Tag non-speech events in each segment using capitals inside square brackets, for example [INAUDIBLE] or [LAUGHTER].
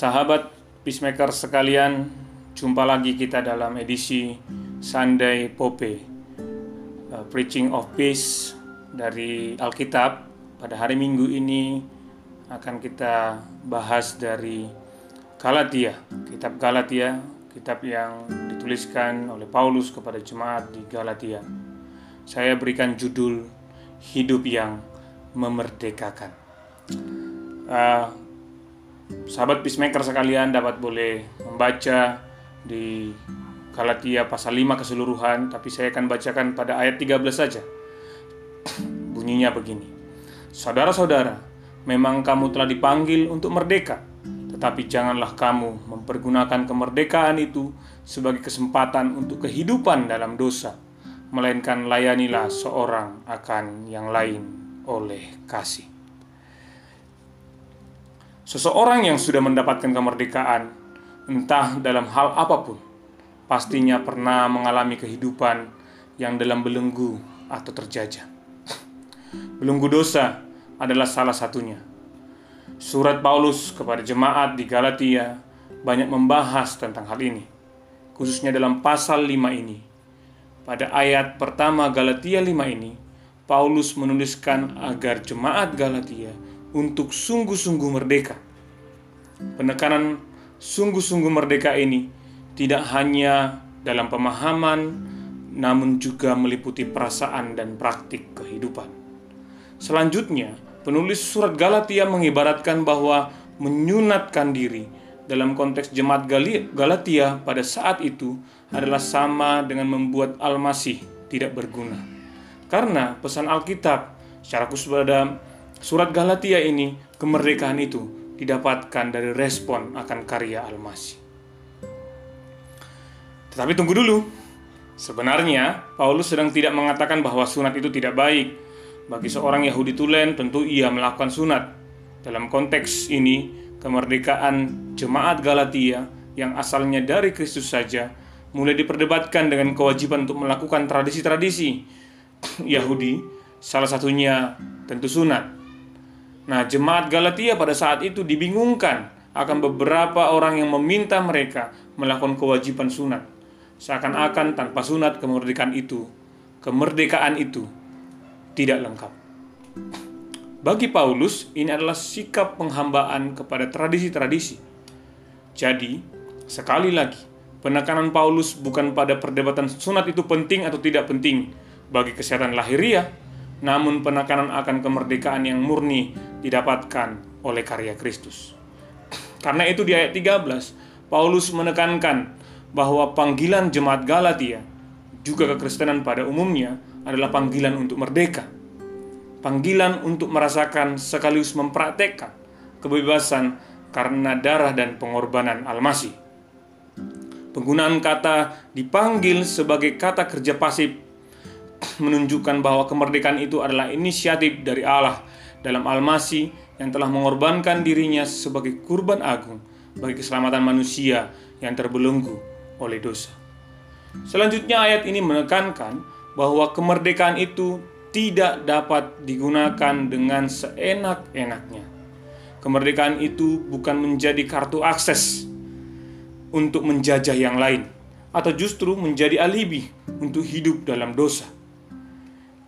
Sahabat Peacemaker sekalian, jumpa lagi kita dalam edisi Sunday Pope uh, Preaching of Peace dari Alkitab. Pada hari Minggu ini akan kita bahas dari Galatia, kitab Galatia, kitab yang dituliskan oleh Paulus kepada jemaat di Galatia. Saya berikan judul Hidup yang Memerdekakan. Uh, sahabat peacemaker sekalian dapat boleh membaca di Galatia pasal 5 keseluruhan, tapi saya akan bacakan pada ayat 13 saja. [COUGHS] Bunyinya begini. Saudara-saudara, memang kamu telah dipanggil untuk merdeka, tetapi janganlah kamu mempergunakan kemerdekaan itu sebagai kesempatan untuk kehidupan dalam dosa, melainkan layanilah seorang akan yang lain oleh kasih. Seseorang yang sudah mendapatkan kemerdekaan, entah dalam hal apa pun, pastinya pernah mengalami kehidupan yang dalam belenggu atau terjajah. Belenggu dosa adalah salah satunya. Surat Paulus kepada jemaat di Galatia banyak membahas tentang hal ini, khususnya dalam pasal 5 ini. Pada ayat pertama Galatia 5 ini, Paulus menuliskan agar jemaat Galatia untuk sungguh-sungguh merdeka. Penekanan sungguh-sungguh merdeka ini tidak hanya dalam pemahaman, namun juga meliputi perasaan dan praktik kehidupan. Selanjutnya, penulis surat Galatia mengibaratkan bahwa menyunatkan diri dalam konteks jemaat Galatia pada saat itu adalah sama dengan membuat Al-Masih tidak berguna. Karena pesan Alkitab secara khusus pada Surat Galatia ini, kemerdekaan itu didapatkan dari respon akan karya Al-Masih. Tetapi tunggu dulu. Sebenarnya, Paulus sedang tidak mengatakan bahwa sunat itu tidak baik. Bagi seorang Yahudi tulen, tentu ia melakukan sunat. Dalam konteks ini, kemerdekaan jemaat Galatia yang asalnya dari Kristus saja mulai diperdebatkan dengan kewajiban untuk melakukan tradisi-tradisi Yahudi, salah satunya tentu sunat. Nah, jemaat Galatia pada saat itu dibingungkan akan beberapa orang yang meminta mereka melakukan kewajiban sunat. Seakan-akan tanpa sunat kemerdekaan itu, kemerdekaan itu tidak lengkap. Bagi Paulus, ini adalah sikap penghambaan kepada tradisi-tradisi. Jadi, sekali lagi, penekanan Paulus bukan pada perdebatan sunat itu penting atau tidak penting bagi kesehatan lahiriah, namun penekanan akan kemerdekaan yang murni didapatkan oleh karya Kristus. Karena itu di ayat 13, Paulus menekankan bahwa panggilan jemaat Galatia juga kekristenan pada umumnya adalah panggilan untuk merdeka. Panggilan untuk merasakan sekaligus mempraktekkan kebebasan karena darah dan pengorbanan Al-Masih. Penggunaan kata dipanggil sebagai kata kerja pasif menunjukkan bahwa kemerdekaan itu adalah inisiatif dari Allah dalam Al-Masih yang telah mengorbankan dirinya sebagai kurban agung bagi keselamatan manusia yang terbelenggu oleh dosa. Selanjutnya ayat ini menekankan bahwa kemerdekaan itu tidak dapat digunakan dengan seenak-enaknya. Kemerdekaan itu bukan menjadi kartu akses untuk menjajah yang lain, atau justru menjadi alibi untuk hidup dalam dosa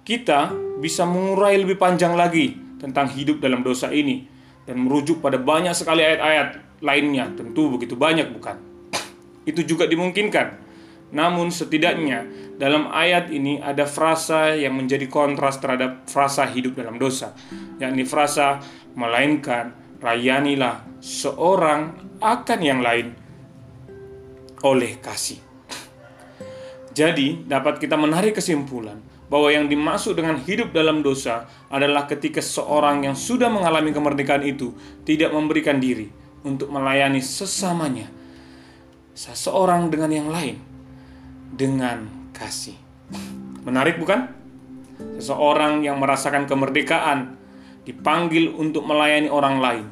kita bisa mengurai lebih panjang lagi tentang hidup dalam dosa ini dan merujuk pada banyak sekali ayat-ayat lainnya. Tentu begitu banyak bukan? Itu juga dimungkinkan. Namun setidaknya dalam ayat ini ada frasa yang menjadi kontras terhadap frasa hidup dalam dosa, yakni frasa melainkan rayanilah seorang akan yang lain oleh kasih. Jadi, dapat kita menarik kesimpulan bahwa yang dimaksud dengan hidup dalam dosa adalah ketika seorang yang sudah mengalami kemerdekaan itu tidak memberikan diri untuk melayani sesamanya, seseorang dengan yang lain, dengan kasih. Menarik, bukan? Seseorang yang merasakan kemerdekaan dipanggil untuk melayani orang lain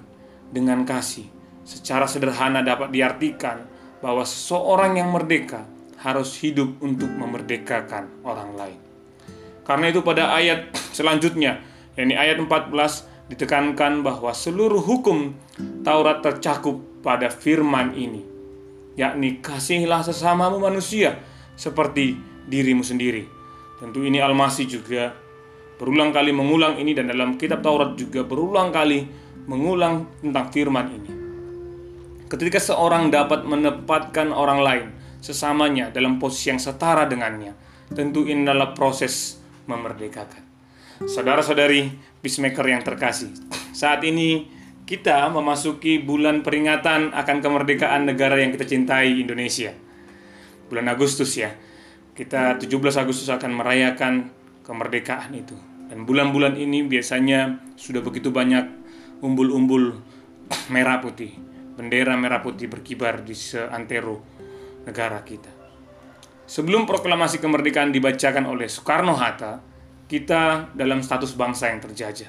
dengan kasih. Secara sederhana dapat diartikan bahwa seseorang yang merdeka harus hidup untuk memerdekakan orang lain. Karena itu pada ayat selanjutnya, yakni ayat 14 ditekankan bahwa seluruh hukum Taurat tercakup pada firman ini, yakni kasihilah sesamamu manusia seperti dirimu sendiri. Tentu ini Almasih juga berulang kali mengulang ini dan dalam kitab Taurat juga berulang kali mengulang tentang firman ini. Ketika seorang dapat menempatkan orang lain sesamanya dalam posisi yang setara dengannya, tentu ini adalah proses memerdekakan. Saudara-saudari peacemaker yang terkasih, saat ini kita memasuki bulan peringatan akan kemerdekaan negara yang kita cintai Indonesia. Bulan Agustus ya. Kita 17 Agustus akan merayakan kemerdekaan itu. Dan bulan-bulan ini biasanya sudah begitu banyak umbul-umbul merah putih, bendera merah putih berkibar di seantero negara kita. Sebelum proklamasi kemerdekaan dibacakan oleh Soekarno-Hatta, kita dalam status bangsa yang terjajah.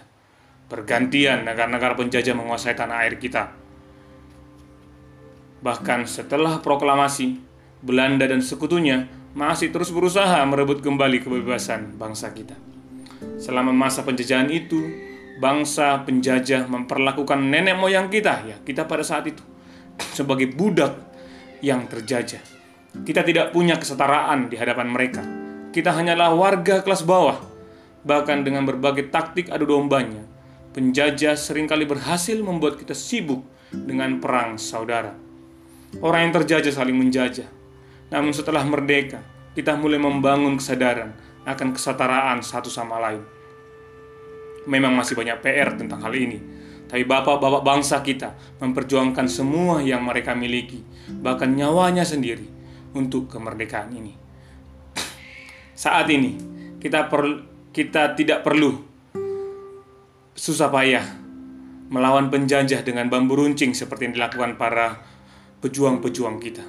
Bergantian negara-negara penjajah menguasai tanah air kita. Bahkan setelah proklamasi, Belanda dan sekutunya masih terus berusaha merebut kembali kebebasan bangsa kita. Selama masa penjajahan itu, bangsa penjajah memperlakukan nenek moyang kita, ya, kita pada saat itu sebagai budak yang terjajah. Kita tidak punya kesetaraan di hadapan mereka. Kita hanyalah warga kelas bawah. Bahkan dengan berbagai taktik adu dombanya, penjajah sering kali berhasil membuat kita sibuk dengan perang saudara. Orang yang terjajah saling menjajah. Namun setelah merdeka, kita mulai membangun kesadaran akan kesetaraan satu sama lain. Memang masih banyak PR tentang hal ini, tapi bapak-bapak bangsa kita memperjuangkan semua yang mereka miliki, bahkan nyawanya sendiri untuk kemerdekaan ini. Saat ini kita per, kita tidak perlu susah payah melawan penjajah dengan bambu runcing seperti yang dilakukan para pejuang-pejuang kita.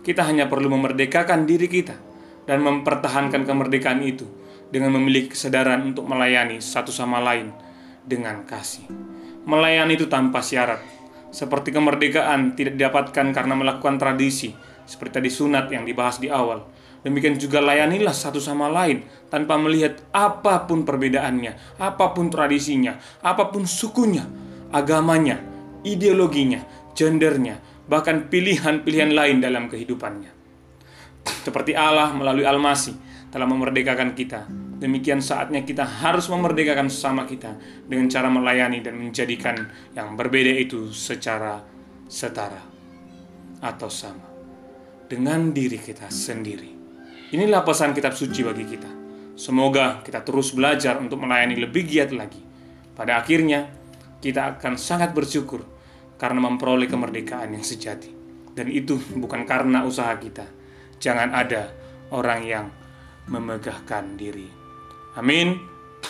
Kita hanya perlu memerdekakan diri kita dan mempertahankan kemerdekaan itu dengan memiliki kesadaran untuk melayani satu sama lain dengan kasih. Melayani itu tanpa syarat, seperti kemerdekaan tidak didapatkan karena melakukan tradisi, seperti tadi sunat yang dibahas di awal. Demikian juga layanilah satu sama lain tanpa melihat apa pun perbedaannya, apa pun tradisinya, apa pun sukunya, agamanya, ideologinya, gendernya, bahkan pilihan-pilihan lain dalam kehidupannya. Seperti Allah melalui Al-Masih telah memerdekakan kita. Demikian saatnya kita harus memerdekakan sesama kita dengan cara melayani dan menjadikan yang berbeda itu secara setara atau sama dengan diri kita sendiri. Inilah pesan kitab suci bagi kita. Semoga kita terus belajar untuk melayani lebih giat lagi. Pada akhirnya, kita akan sangat bersyukur karena memperoleh kemerdekaan yang sejati. Dan itu bukan karena usaha kita. Jangan ada orang yang memegahkan diri. Amin.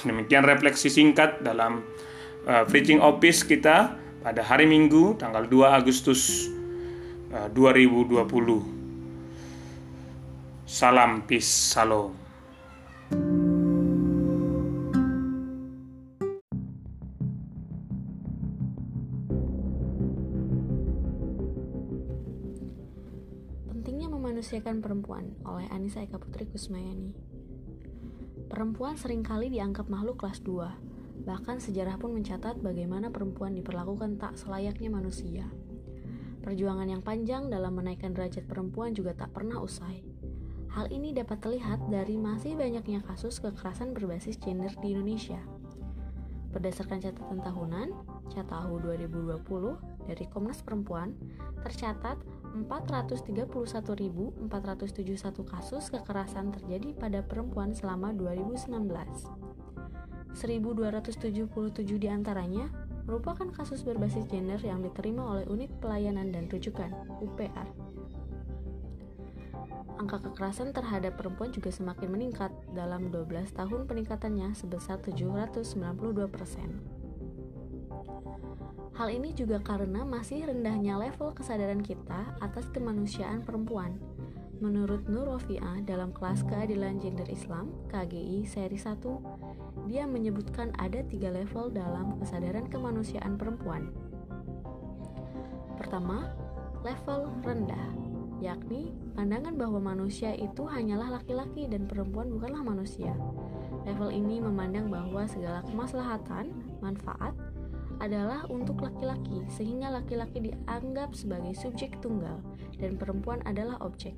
Demikian refleksi singkat dalam uh, preaching office kita pada hari Minggu tanggal 2 Agustus uh, 2020. Salam peace, salam. Memanusiakan Perempuan oleh Anissa Eka Putri Kusmayani. Perempuan sering kali dianggap makhluk kelas 2. Bahkan sejarah pun mencatat bagaimana perempuan diperlakukan tak selayaknya manusia. Perjuangan yang panjang dalam menaikkan derajat perempuan juga tak pernah usai. Hal ini dapat terlihat dari masih banyaknya kasus kekerasan berbasis gender di Indonesia. Berdasarkan catatan tahunan, Catahu 2020 dari Komnas Perempuan, tercatat 431.471 kasus kekerasan terjadi pada perempuan selama 2019. 1.277 di antaranya merupakan kasus berbasis gender yang diterima oleh Unit Pelayanan dan Rujukan (UPR). Angka kekerasan terhadap perempuan juga semakin meningkat dalam 12 tahun peningkatannya sebesar 792 persen. Hal ini juga karena masih rendahnya level kesadaran kita atas kemanusiaan perempuan. Menurut Nur Rofiah dalam kelas keadilan gender Islam KGI seri 1, dia menyebutkan ada tiga level dalam kesadaran kemanusiaan perempuan. Pertama, level rendah, yakni pandangan bahwa manusia itu hanyalah laki-laki dan perempuan bukanlah manusia. Level ini memandang bahwa segala kemaslahatan, manfaat, adalah untuk laki-laki, sehingga laki-laki dianggap sebagai subjek tunggal dan perempuan adalah objek.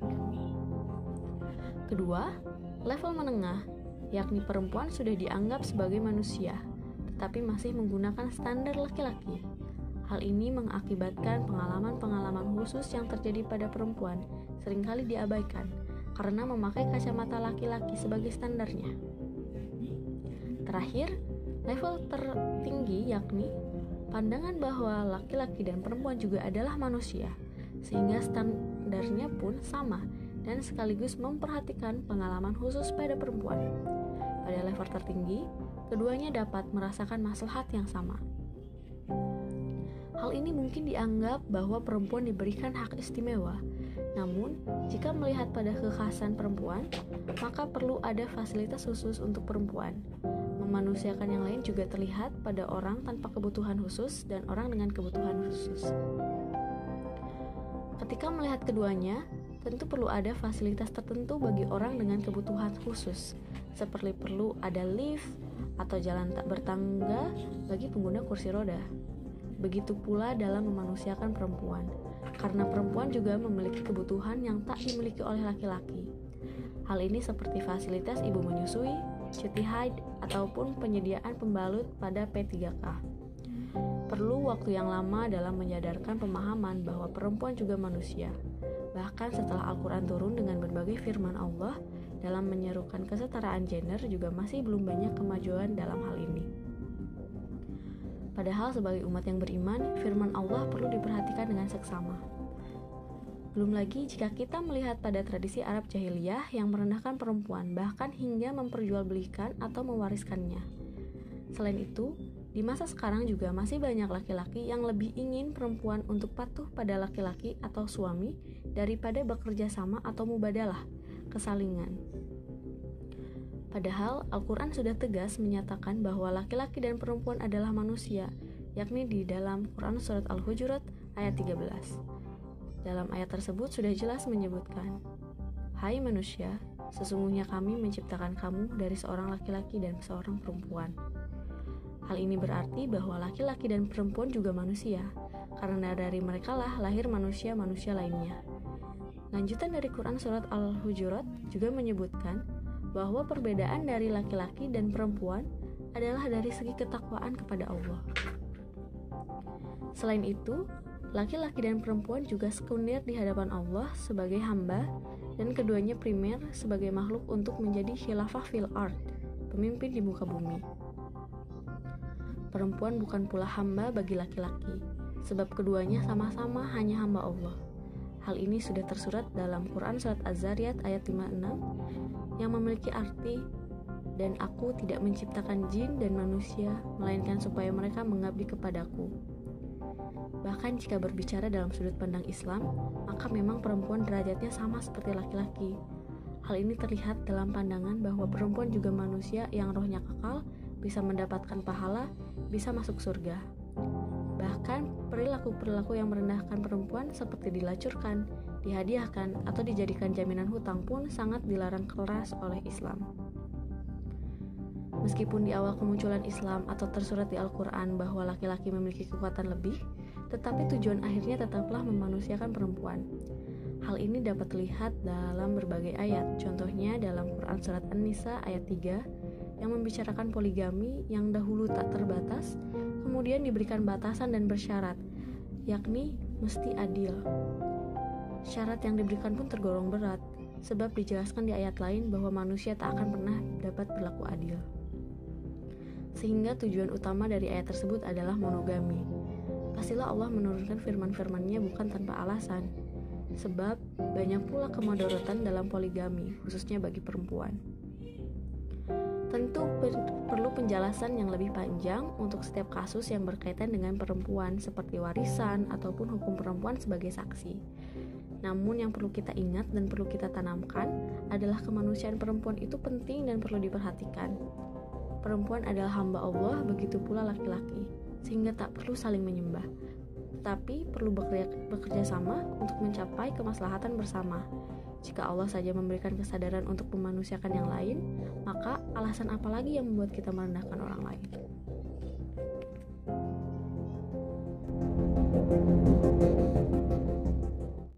Kedua, level menengah, yakni perempuan sudah dianggap sebagai manusia, tetapi masih menggunakan standar laki-laki. Hal ini mengakibatkan pengalaman-pengalaman khusus yang terjadi pada perempuan sering kali diabaikan karena memakai kacamata laki-laki sebagai standarnya. Terakhir, level tertinggi yakni pandangan bahwa laki-laki dan perempuan juga adalah manusia, sehingga standarnya pun sama dan sekaligus memperhatikan pengalaman khusus pada perempuan. Pada level tertinggi, keduanya dapat merasakan maslahat yang sama. Hal ini mungkin dianggap bahwa perempuan diberikan hak istimewa. Namun, jika melihat pada kekhasan perempuan, maka perlu ada fasilitas khusus untuk perempuan. Memanusiakan yang lain juga terlihat pada orang tanpa kebutuhan khusus dan orang dengan kebutuhan khusus. Ketika melihat keduanya, tentu perlu ada fasilitas tertentu bagi orang dengan kebutuhan khusus, seperti perlu ada lift atau jalan tak bertangga bagi pengguna kursi roda. Begitu pula dalam memanusiakan perempuan, karena perempuan juga memiliki kebutuhan yang tak dimiliki oleh laki-laki. Hal ini seperti fasilitas ibu menyusui, cuti haid, ataupun penyediaan pembalut pada P3K. Perlu waktu yang lama dalam menyadarkan pemahaman bahwa perempuan juga manusia, Bahkan setelah Al-Quran turun dengan berbagai firman Allah dalam menyerukan kesetaraan gender juga masih belum banyak kemajuan dalam hal ini. Padahal sebagai umat yang beriman, firman Allah perlu diperhatikan dengan seksama. Belum lagi jika kita melihat pada tradisi Arab jahiliyah yang merendahkan perempuan bahkan hingga memperjualbelikan atau mewariskannya. Selain itu, di masa sekarang juga masih banyak laki-laki yang lebih ingin perempuan untuk patuh pada laki-laki atau suami daripada bekerja sama atau mubadalah, kesalingan. Padahal Al-Quran sudah tegas menyatakan bahwa laki-laki dan perempuan adalah manusia, yakni di dalam Quran Surat Al-Hujurat ayat 13. Dalam ayat tersebut sudah jelas menyebutkan, Hai manusia, sesungguhnya kami menciptakan kamu dari seorang laki-laki dan seorang perempuan. Hal ini berarti bahwa laki-laki dan perempuan juga manusia, karena dari mereka lah lahir manusia-manusia lainnya. Lanjutan dari Quran Surat Al-Hujurat juga menyebutkan bahwa perbedaan dari laki-laki dan perempuan adalah dari segi ketakwaan kepada Allah. Selain itu, laki-laki dan perempuan juga sekunder di hadapan Allah sebagai hamba dan keduanya primer sebagai makhluk untuk menjadi khilafah fil art, pemimpin di muka bumi. Perempuan bukan pula hamba bagi laki-laki, sebab keduanya sama-sama hanya hamba Allah. Hal ini sudah tersurat dalam Quran Surat Az-Zariyat ayat 56 yang memiliki arti dan aku tidak menciptakan jin dan manusia melainkan supaya mereka mengabdi kepadaku. Bahkan jika berbicara dalam sudut pandang Islam, maka memang perempuan derajatnya sama seperti laki-laki. Hal ini terlihat dalam pandangan bahwa perempuan juga manusia yang rohnya kekal bisa mendapatkan pahala, bisa masuk surga. Bahkan perilaku-perilaku yang merendahkan perempuan seperti dilacurkan, dihadiahkan, atau dijadikan jaminan hutang pun sangat dilarang keras oleh Islam. Meskipun di awal kemunculan Islam atau tersurat di Al-Quran bahwa laki-laki memiliki kekuatan lebih, tetapi tujuan akhirnya tetaplah memanusiakan perempuan. Hal ini dapat terlihat dalam berbagai ayat, contohnya dalam Quran Surat An-Nisa ayat 3 yang membicarakan poligami yang dahulu tak terbatas, kemudian diberikan batasan dan bersyarat, yakni mesti adil. Syarat yang diberikan pun tergolong berat, sebab dijelaskan di ayat lain bahwa manusia tak akan pernah dapat berlaku adil. Sehingga tujuan utama dari ayat tersebut adalah monogami. Pastilah Allah menurunkan firman-firmannya bukan tanpa alasan, sebab banyak pula kemodorotan dalam poligami, khususnya bagi perempuan. Tentu per perlu penjelasan yang lebih panjang untuk setiap kasus yang berkaitan dengan perempuan seperti warisan ataupun hukum perempuan sebagai saksi. Namun yang perlu kita ingat dan perlu kita tanamkan adalah kemanusiaan perempuan itu penting dan perlu diperhatikan. Perempuan adalah hamba Allah, begitu pula laki-laki, sehingga tak perlu saling menyembah. Tetapi perlu bekerja, bekerja sama untuk mencapai kemaslahatan bersama jika Allah saja memberikan kesadaran untuk memanusiakan yang lain, maka alasan apa lagi yang membuat kita merendahkan orang lain? you